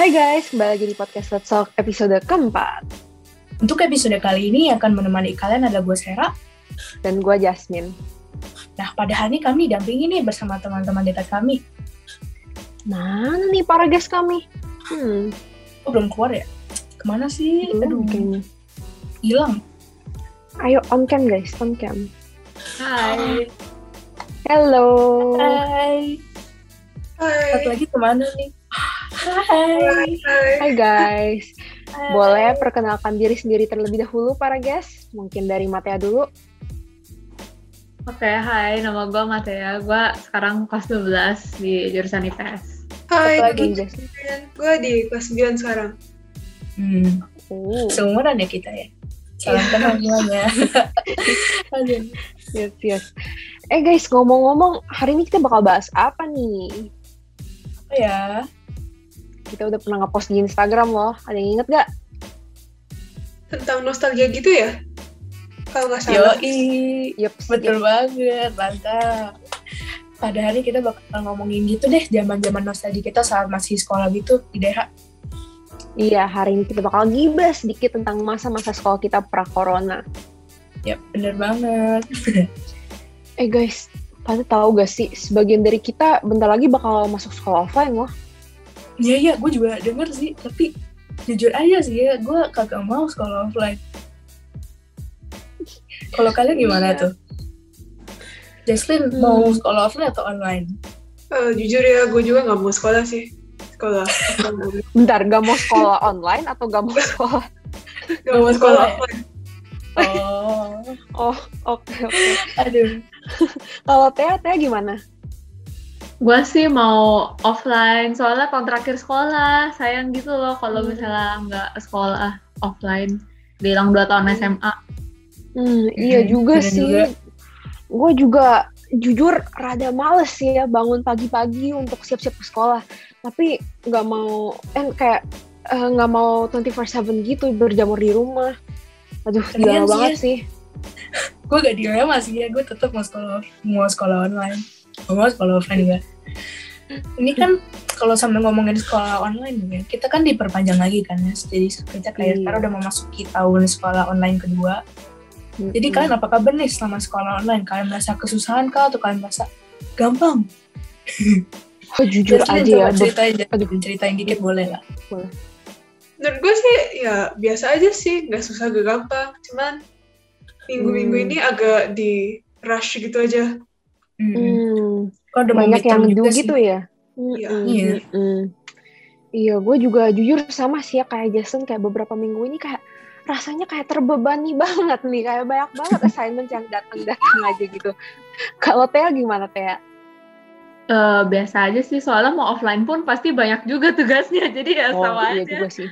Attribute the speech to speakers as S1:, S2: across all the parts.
S1: Hai guys, kembali lagi di podcast Let's Talk episode keempat.
S2: Untuk episode kali ini akan menemani kalian ada gue Sera.
S1: Dan gue Jasmine.
S2: Nah, pada hari ini kami dampingi nih bersama teman-teman dekat kami.
S1: Mana nih para guys kami? Hmm,
S2: Oh, belum keluar ya? Ke mana sih?
S1: belum
S2: Aduh,
S1: kayaknya.
S2: hilang.
S1: Ayo on cam guys, on cam.
S2: Hai.
S1: Hello.
S2: Hai. Satu
S3: Hai.
S2: lagi ke mana nih? Hai.
S3: Hai.
S1: Hai guys.
S2: Hai.
S1: Boleh perkenalkan diri sendiri terlebih dahulu para guys? Mungkin dari Matea dulu.
S4: Oke, hai, nama gue Matea. Gue sekarang kelas 12 di jurusan IPS.
S3: Hai,
S2: lagi.
S3: Gue di kelas 9 sekarang.
S2: Hmm,
S1: Oh,
S2: seumuran ya kita ya. Salam kenal semuanya.
S1: Yes, yes. Eh guys, ngomong-ngomong, hari ini kita bakal bahas apa nih?
S2: Apa ya?
S1: Kita udah pernah nge-post di Instagram loh. Ada yang inget gak?
S3: Tentang nostalgia gitu ya? Kalau nggak salah.
S2: Yoi.
S1: Yups,
S2: Betul banget, mantap. Pada hari kita bakal ngomongin gitu deh, zaman-zaman nostalgia kita saat masih sekolah gitu di DH.
S1: Iya, hari ini kita bakal gibah sedikit tentang masa-masa sekolah kita pra-corona.
S2: Ya, bener banget.
S1: Eh guys, pada tahu gak sih, sebagian dari kita bentar lagi bakal masuk sekolah offline loh.
S2: Iya, iya, gue juga denger sih, tapi jujur aja sih ya, gue kagak mau sekolah offline. Kalau kalian gimana
S1: Iya.
S2: tuh? Jaslyn
S1: Hmm.
S2: mau sekolah offline atau online?
S3: Eh, jujur ya, gue juga nggak mau sekolah sih. Sekolah.
S1: Bentar, gak mau sekolah online atau gak mau sekolah?
S3: mau sekolah
S2: sekolah ya?
S3: offline.
S2: Oh,
S1: Oh, oke, oke.
S2: aduh.
S1: Kalau Tea, Tea gimana?
S4: Gue sih mau offline, soalnya kontrak akhir sekolah. Sayang gitu loh kalau
S1: Hmm.
S4: misalnya nggak sekolah offline. Bilang 2 tahun SMA.
S1: Hmm, iya
S2: Hmm,
S1: juga
S2: bener
S1: sih. Gue juga jujur rada males sih ya bangun pagi-pagi untuk siap-siap ke sekolah. Tapi nggak mau, eh kayak nggak mau 24/7 gitu berjamur di rumah. Aduh, gila
S2: sih
S1: banget
S2: ya.
S1: sih.
S2: Gue gak dilema sih ya, gue tetap mau sekolah mau sekolah online. Gak mau sekolah offline juga. Ini kan kalau sambil ngomongin sekolah online ya, kita kan diperpanjang lagi kan ya. Jadi kita kayak
S1: Iya.
S2: sekarang udah memasuki tahun sekolah online kedua. Jadi
S1: Mm-mm.
S2: kalian apa kabar nih selama sekolah online? Kalian merasa kesusahan kah atau kalian merasa gampang?
S1: Oh, jujur aja ya,
S2: coba
S1: ber-
S2: ceritain,
S1: Aduh.
S2: ceritain dikit boleh lah.
S3: Menurut gue sih, ya biasa aja sih. Nggak susah, gak gampang. Cuman minggu-minggu
S1: Hmm.
S3: ini agak di rush gitu aja.
S2: Hmm. Kok udah mau
S1: banyak yang do
S2: sih.
S1: gitu ya.
S3: Iya.
S1: Mm-mm,
S2: Iya.
S1: Iya, gue juga jujur sama sih ya kayak Jason kayak beberapa minggu ini kayak rasanya kayak terbebani banget nih, kayak banyak banget assignment yang datang-datang aja gitu. Kalau Tea gimana Tea?
S4: Eh, biasa aja sih, soalnya mau offline pun pasti banyak juga tugasnya. Jadi ya
S1: Oh
S4: sama
S1: iya
S4: aja.
S1: juga sih.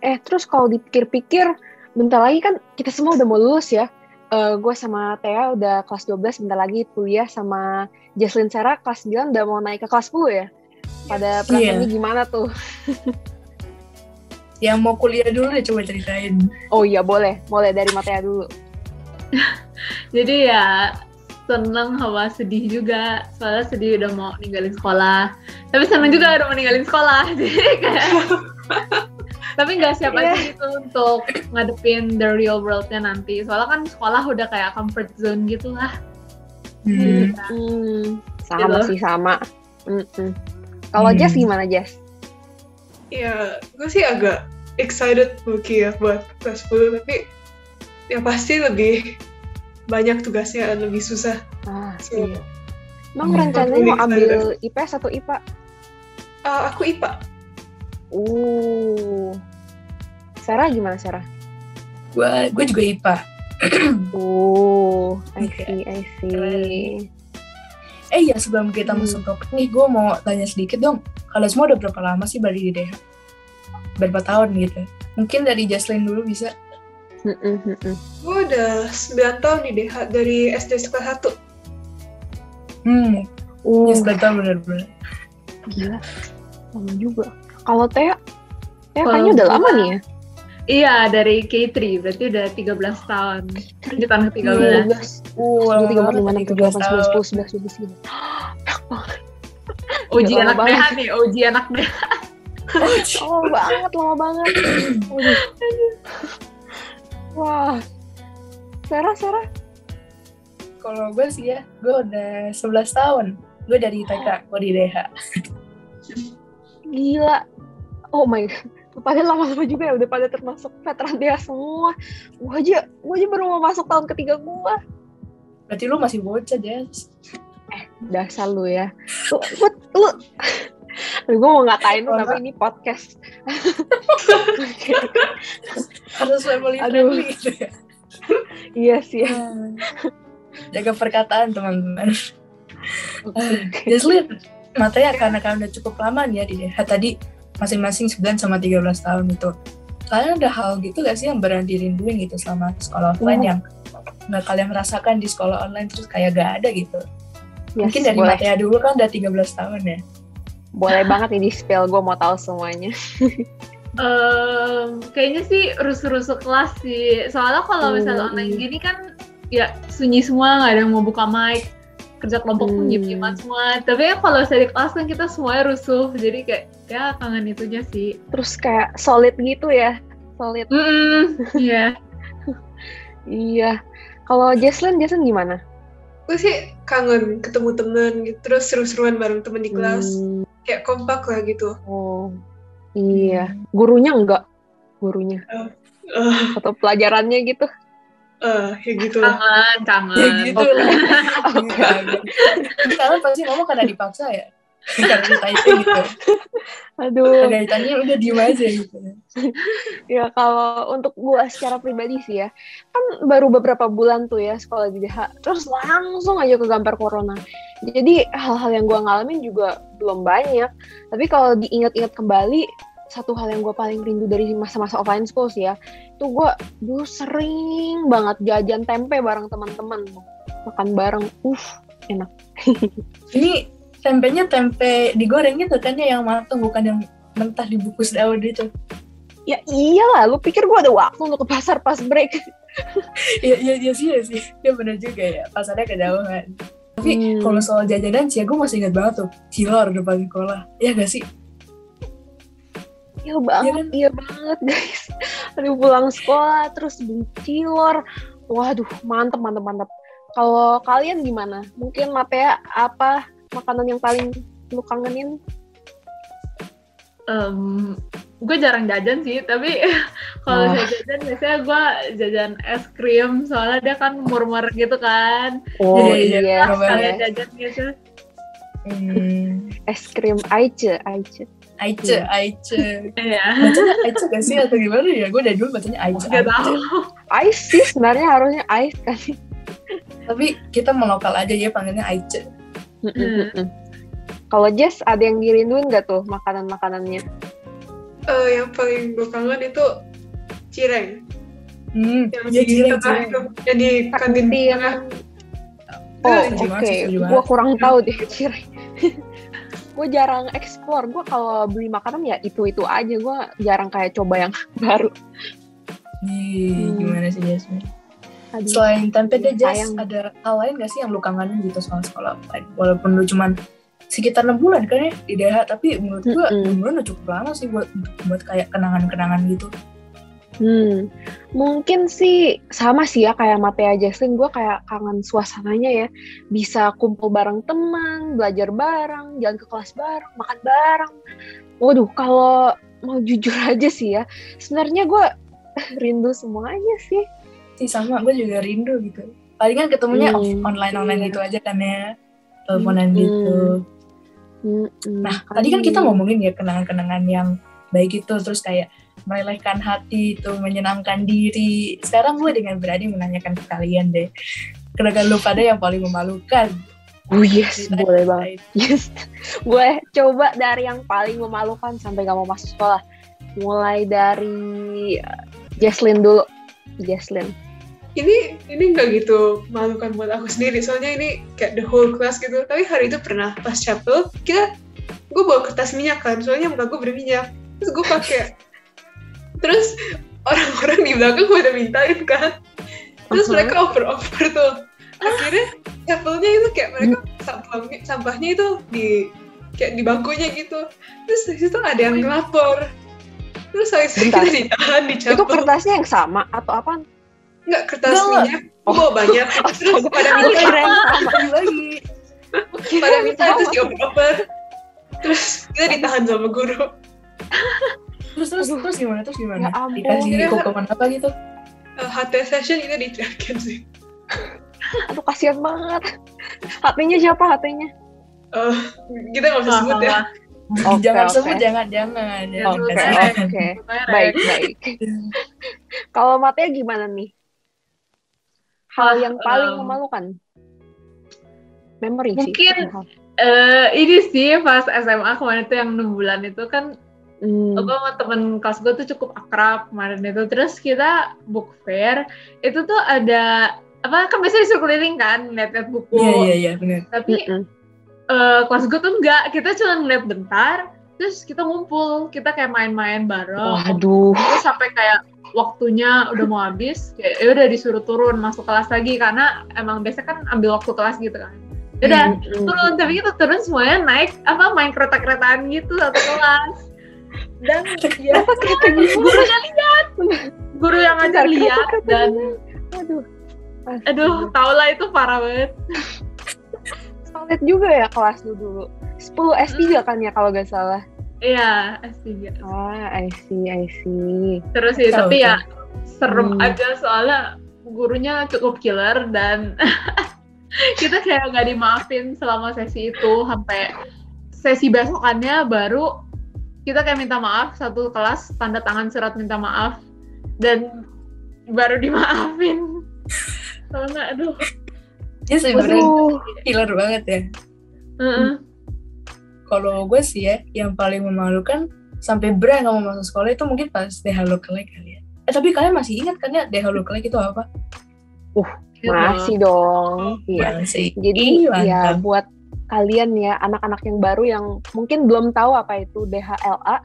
S1: Eh terus kalau dipikir-pikir, bentar lagi kan kita semua udah mau lulus ya. Eh gue sama Tea udah kelas 12, bentar lagi kuliah sama Jaslyn Sarah kelas 9 udah mau naik ke kelas 10 ya. Pada perasaannya gimana tuh?
S2: Yang mau kuliah dulu deh coba ceritain.
S1: Oh iya boleh, boleh dari Matea dulu.
S4: Jadi ya seneng sama sedih juga. Soalnya sedih udah mau ninggalin sekolah. Tapi seneng juga udah mau ninggalin sekolah. Jadi kayak... Tapi nggak siap aja
S1: Iya.
S4: gitu untuk ngadepin the real world-nya nanti. Soalnya kan sekolah udah kayak comfort zone gitu lah.
S2: Hmm.
S1: Hmm, sama
S4: Gitu.
S1: sih sama. Mm-mm. Kalau
S2: Hmm.
S1: Jess gimana Jess?
S3: Ya, gue sih agak excited mungkin ya buat kelas 10. Tapi ya pasti lebih banyak tugasnya dan lebih susah.
S1: Ah,
S3: So,
S1: iya. Emang
S2: Hmm.
S1: rencananya mau ambil. IPS atau IPA?
S3: ah, aku IPA.
S1: Uh. Sarah gimana Sarah?
S2: Gue gue juga IPA.
S1: Oh, I
S2: Iya.
S1: see, I see.
S2: Eh ya sebelum kita
S1: Hmm.
S2: masuk topik nih, gue mau tanya sedikit dong. Kalian semua udah berapa lama sih balik di DH? Berapa tahun gitu? Mungkin dari Jaslyn dulu bisa.
S1: Mm-mm, mm-mm.
S3: Gue udah 9 tahun di DH dari SD kelas 1.
S2: Hmm,
S1: Uh,
S2: ya yes, tahun bener-bener.
S1: gila. Lama juga. Kalau Tea
S4: Kalau
S1: kayaknya udah lama nih ya.
S4: Iya, dari K3, berarti udah 13 tahun. Lanjutan ke 13.
S1: 13.
S2: Uh,
S1: 1, 2, 3, 4, 5, 6, 7, 8, 9, 10, 11, 12, 13.
S2: tahun.
S1: Banyak banget.
S4: Uji
S1: Udah lama
S4: anak. DH nih, uji anak DH.
S1: lama banget lama banget wah Sarah Sarah
S2: Kalau gue sih ya, gue udah 11 tahun. Gue dari TK, gue di DH.
S1: gila oh my god Padahal lama-lama juga ya udah pada termasuk veteran dia semua. Gua aja, gua aja baru mau masuk tahun ketiga gua.
S2: Berarti lu masih bocah, Jess.
S1: Dasar lu ya. Lu, lu, lu. Gue mau ngatain lu, tapi ini podcast.
S2: Harus family friendly gitu ya.
S1: iya sih ya.
S2: Jaga perkataan, teman-teman. Jesslyn, matanya karena kalian udah cukup lama nih ya di DH tadi masing-masing 9 sama 13 tahun itu. Kalian ada hal gitu gak sih yang benar dirinduin gitu selama sekolah offline
S1: Hmm.
S2: yang nggak kalian merasakan di sekolah online terus kayak gak ada gitu?
S1: Yes,
S2: Mungkin dari
S1: boleh,
S2: Matea dulu kan udah 13 tahun ya.
S1: boleh banget nih di spill. Gue mau tahu semuanya.
S4: Em, kayaknya sih rusuh-rusuh kelas sih. Soalnya kalau misalnya
S1: Hmm.
S4: online gini kan ya sunyi semua, nggak ada yang mau buka mic. Kerja kelompok pun
S1: Hmm.
S4: diem-dieman semua. Tapi ya kalau saya di kelas kan kita semuanya rusuh. Jadi kayak ya kangen itunya sih.
S1: Terus kayak solid gitu ya. Solid.
S4: Mm-mm, Iya.
S1: Iya. Kalau Jesslyn, Jesslyn gimana?
S3: Gue sih kangen ketemu temen gitu, terus seru-seruan bareng temen di kelas.
S1: Hmm,
S3: Kayak kompak lah gitu.
S1: Oh, iya. Gurunya enggak? Gurunya.
S3: Eh,
S1: Atau pelajarannya gitu.
S3: Eh, ya gitu lah.
S4: Kangen, kangen.
S2: Ya gitu lah.
S1: Oke.
S2: Ini Kalian pasti ngomong karena dipaksa ya? karena ditanya gitu.
S1: Aduh.
S2: Karena ditanya udah diem aja gitu.
S1: Ya kalau untuk gua secara pribadi sih ya, kan baru beberapa bulan tuh ya sekolah di DH, terus langsung aja ke gambar corona. Jadi hal-hal yang gua ngalamin juga belum banyak. Tapi kalau diingat-ingat kembali, satu hal yang gua paling rindu dari masa-masa offline school sih ya, itu gua dulu sering banget jajan tempe bareng teman-teman, makan bareng, uh enak.
S2: Ini tempenya tempe digoreng gitu kan ya yang matang bukan yang mentah dibungkus daun itu.
S1: Ya iyalah, lu pikir gua ada waktu untuk ke pasar pas break?
S2: Iya iya iya sih iya sih. Ya benar juga ya. Pasarnya kejauhan. Tapi
S1: Hmm.
S2: kalau soal jajanan sih, gue masih ingat banget tuh cilor depan sekolah. Iya gak sih?
S1: Iya banget, iya banget guys. Aduh pulang sekolah terus beli cilor. Waduh, mantep mantep mantep. Kalau kalian gimana? Mungkin Matea apa makanan yang paling lu kangenin?
S4: Em, gue jarang jajan sih, tapi kalau saya jajan biasanya gue jajan es krim, soalnya dia kan murmur gitu kan.
S1: Oh
S2: Iya, iya,
S1: iya,
S2: iya.
S1: Ya.
S4: jajan gitu.
S2: Hmm.
S1: es krim Aice, Aice.
S2: Aice, Aice.
S4: Iya.
S2: Bacanya Aice gak sih atau gimana ya? Gue dari dulu bacanya Aice.
S4: Gak
S2: Aice.
S4: tahu.
S1: Ais sih sebenarnya harusnya Ais kan.
S2: Tapi kita melokal aja ya panggilnya Aice.
S4: Hmm.
S1: Kalau Jess ada yang dirinduin gak tuh makanan-makanannya?
S3: Eh, yang paling gue kangen itu cireng.
S2: Hmm,
S3: Yang
S2: iya
S3: di
S2: cireng,
S3: yang di kantin tengah.
S1: Oh
S2: setuju
S1: oke,
S2: setuju
S1: gue kurang tahu deh cireng. Gue jarang explore. Gue kalau beli makanan ya itu-itu aja. Gue jarang kayak coba yang baru.
S2: Ih,
S1: Hmm.
S2: gimana sih Jasmine?
S1: Aduh.
S2: Selain tempe deh, Jas, ada hal lain gak sih yang lu kangenin gitu soal sekolah? Walaupun lu cuman sekitar 6 bulan kan ya di DH, tapi menurut gua
S1: Mm-mm.
S2: 6 bulan udah cukup lama sih buat buat kayak kenangan-kenangan gitu.
S1: Hmm, mungkin sih sama sih ya kayak Matea Jaslyn, gue kayak kangen suasananya ya. Bisa kumpul bareng teman, belajar bareng, jalan ke kelas bareng, makan bareng. Waduh, kalau mau jujur aja sih ya, sebenarnya gue rindu semuanya sih.
S2: Sih sama, gue juga rindu gitu. Palingan ketemunya
S1: Hmm,
S2: online-online
S1: iya.
S2: gitu aja kan ya. Teleponan
S1: Hmm.
S2: gitu.
S1: Mm-mm.
S2: Nah, tadi kan kita ngomongin ya kenangan-kenangan yang baik itu, terus kayak melelehkan hati, itu menyenangkan diri. Sekarang gue dengan berani menanyakan ke kalian deh, kenangan lu pada yang paling memalukan.
S1: Oh yes,
S2: Ceritain,
S1: boleh banget. Yes, gue coba dari yang paling memalukan sampai gak mau masuk sekolah. Mulai dari uh, Jaslyn dulu. Jaslyn.
S3: Ini ini nggak gitu malukan buat aku sendiri. Soalnya ini kayak the whole class gitu. Tapi hari itu pernah pas chapel, kita gue bawa kertas minyak kan. Soalnya muka gue berminyak. Terus gue pakai. Terus orang-orang di belakang pada mintain kan. Terus
S1: Uh-huh.
S3: mereka over-over tuh. Akhirnya chapelnya itu kayak mereka sampahnya, sampahnya itu di kayak di bangkunya gitu. Terus di situ ada yang ngelapor. Terus habis itu kita ditahan
S1: Itu
S3: dicabut
S1: kertasnya yang sama atau apa?
S3: nggak kertas
S2: Enggak.
S3: minyak. Bawa banyak. Terus pada minta.
S2: Lagi.
S3: pada minta terus dioper-oper terus kita ditahan sama guru
S2: Terus terus
S1: Aduh.
S2: terus gimana? Terus gimana?
S1: Ya ampun.
S2: Dikasih hukuman apa gitu?
S3: Eh, HT session kita diteriakin sih
S1: Aduh kasihan banget. HP-nya siapa HP-nya?
S3: Eh, kita nggak bisa sebut ya
S1: Oke,
S2: jangan
S1: oke.
S2: sebut, jangan, jangan. jangan
S1: Oke,
S2: kasih.
S1: oke. Baik, baik. Kalau Matea gimana nih? Hal
S4: Wah,
S1: yang paling
S4: em,
S1: memalukan? Memory
S4: Mungkin-
S1: sih.
S4: Eh, ini sih pas SMA kemarin itu yang 6 bulan itu kan
S1: Hmm.
S4: gue sama temen kelas gue tuh cukup akrab kemarin itu terus kita book fair itu tuh ada apa kan biasanya disuruh keliling kan lihat-lihat buku
S2: Iya, iya, iya, benar.
S4: tapi
S1: Mm-mm.
S4: eh, kelas gue tuh enggak kita cuma ngeliat bentar terus kita ngumpul kita kayak main-main bareng
S1: Waduh.
S4: terus sampai kayak waktunya udah mau habis kayak ya udah disuruh turun masuk kelas lagi karena emang biasa kan ambil waktu kelas gitu kan Ya udah
S1: Mm-mm.
S4: turun tapi kita turun semuanya naik apa main kereta-keretaan gitu satu kelas dan ya gurunya lihat guru yang ngajar lihat dan
S1: Aduh.
S4: aduh tau lah itu parah banget
S1: Solid juga ya kelas lu dulu. 10 S3 kan ya kalau gak salah.
S4: iya S3
S1: Ah, I see, I see.
S4: terus sih
S2: Tahu,
S4: tapi ya serem
S1: Hmm.
S4: aja soalnya gurunya cukup killer dan kita kayak nggak dimaafin selama sesi itu sampai sesi besokannya baru kita kayak minta maaf satu kelas tanda tangan surat minta maaf dan baru dimaafin soalnya aduh
S2: Dia sebenarnya killer banget ya.
S4: Heeh.
S2: Kalau gue sih ya, yang paling memalukan sampai berani nggak mau masuk sekolah itu mungkin pas DH lookalike kali ya. Eh tapi kalian masih ingat kan ya DH lookalike itu apa?
S4: Gitu.
S1: Masih dong. Iya.
S2: Masih.
S1: Jadi
S2: Ih,
S1: ya
S2: mantap.
S1: buat kalian ya anak-anak yang baru yang mungkin belum tahu apa itu DHLA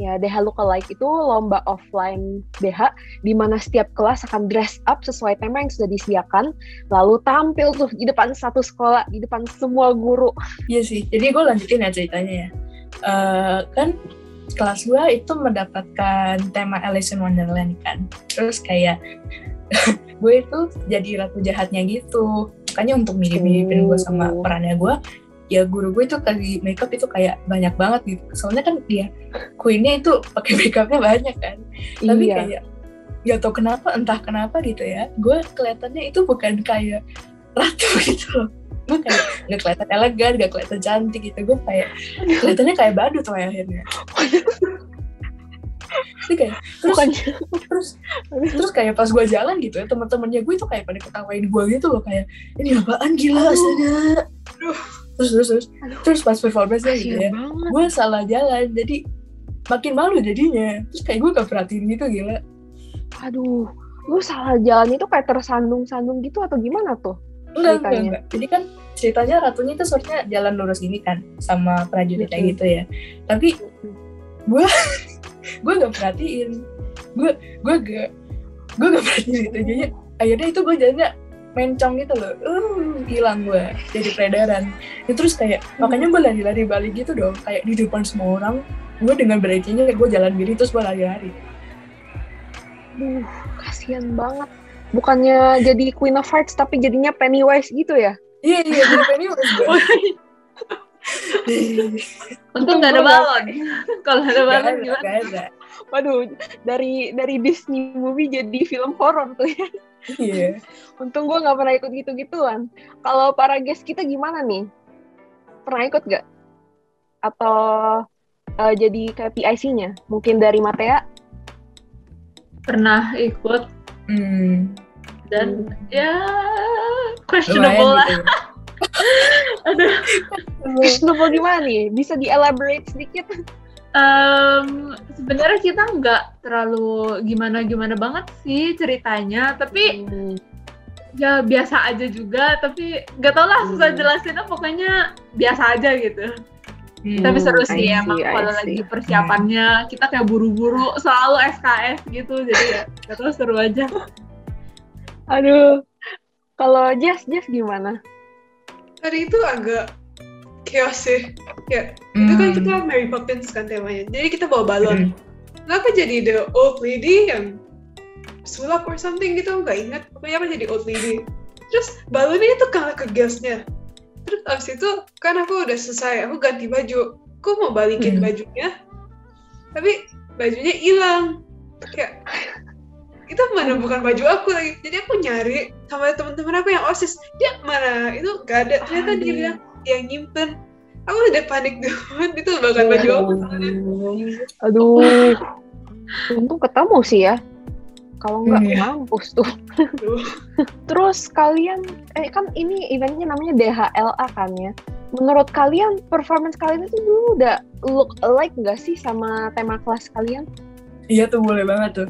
S1: ya DH Lookalike itu lomba offline DH di mana setiap kelas akan dress up sesuai tema yang sudah disediakan lalu tampil tuh di depan satu sekolah di depan semua guru
S2: Iya sih. Jadi gue lanjutin ya ceritanya ya. Eh, kan kelas gue itu mendapatkan tema Alice in Wonderland kan. Terus kayak gue itu jadi ratu jahatnya gitu. Makanya untuk mirip-miripin gue sama
S1: Oh.
S2: perannya gue, ya guru gue itu kasih makeup itu kayak banyak banget gitu. Soalnya kan dia queennya itu pakai makeupnya banyak kan. Tapi
S1: iya
S2: kayak gak tau kenapa, entah kenapa gitu ya. Gue kelihatannya itu bukan kayak ratu gitu loh. Gue kayak gak kelihatan elegan, gak kelihatan cantik gitu. Gue kayak kelihatannya kayak badut tuh akhirnya. Jadi kayak terus
S1: bukan
S2: terus terus kayak pas gue jalan gitu ya teman-temannya gue itu kayak pada ketawain gue gitu loh kayak ini apaan gila
S1: Aduh.
S2: terus terus terus.
S1: Aduh.
S2: terus pas performance-nya gitu ya gue salah jalan jadi makin malu jadinya. Terus kayak gue gak perhatiin gitu gila.
S1: Aduh lu salah jalan itu kayak tersandung-sandung gitu atau gimana tuh
S2: enggak enggak
S1: Ceritanya.
S2: enggak. Jadi kan ceritanya ratunya itu seharusnya jalan lurus ini kan sama prajuritnya gitu ya. Tapi gue gue gak perhatiin. Gue gue gak gue gak perhatiin gitu jadi akhirnya itu gue jalannya mencong gitu loh. Uh hilang gue. Jadi peredaran. Ya, terus kayak makanya gue lari-lari balik gitu dong. Kayak di depan semua orang gue dengan berartinya gue jalan diri terus gue lari-lari.
S1: Duh, kasihan banget. Bukannya jadi Queen of Hearts tapi jadinya Pennywise gitu ya?
S2: iya iya jadi Pennywise
S4: untung nggak ada balon. Kalau ada
S2: Gak
S4: balon gimana?
S2: gak.
S1: Waduh, dari dari Disney movie jadi film horor tuh ya.
S2: Iya.
S1: Untung gue nggak pernah ikut gitu-gituan. Kalau para guest kita gimana nih? Pernah ikut gak? Atau eh, jadi kayak PIC-nya? Mungkin dari Matea?
S4: pernah ikut
S2: Hmm.
S4: dan ya
S2: Lumayan
S4: questionable lah
S2: gitu.
S4: aduh
S1: Questionable gimana nih? Bisa di-elaborate sedikit?
S4: Em, sebenarnya kita nggak terlalu gimana gimana banget sih ceritanya tapi
S1: Hmm,
S4: ya biasa aja juga tapi nggak tau lah susah
S1: Hmm.
S4: jelasinnya pokoknya biasa aja gitu
S2: Hmm.
S4: tapi seru sih
S1: see,
S4: emang kalau lagi persiapannya kita kayak buru-buru selalu SKS gitu jadi ya nggak tahu seru aja
S1: Aduh. Kalau Jess, Jess gimana?
S3: Hari itu agak chaos sih. kayak itu kan
S2: Hmm.
S3: kita Mary Poppins kan temanya. Jadi kita bawa balon.
S2: Hmm.
S3: kenapa jadi the old lady yang sulap or something gitu? Nggak ingat. Pokoknya apa jadi old lady? Terus balonnya itu kena ke gasnya terus abis itu kan aku udah selesai. Aku ganti baju. Aku mau balikin
S2: Hmm.
S3: bajunya? Tapi bajunya hilang. Kayak itu mana bukan baju aku lagi jadi aku nyari sama teman-teman aku yang osis dia mana itu gak ada ternyata dia bilang dia nyimpen aku udah panik duluan itu bukan baju aku soalnya.
S1: Aduh. Untung ketemu sih ya. Kalau nggak
S2: Iya.
S1: mampus tuh. Terus kalian, eh kan ini eventnya namanya DHLA kan ya. Menurut kalian performance kalian itu dulu udah look alike nggak sih sama tema kelas kalian?
S2: Iya tuh boleh banget tuh.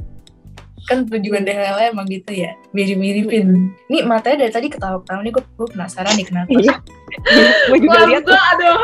S2: Kan tujuan DHL emang gitu ya, mirip-miripin. Nih matanya dari tadi ketawa-ketawa nih, gue, gue penasaran nih kenapa.
S1: Iya. Gue juga lihat
S4: gue aduh,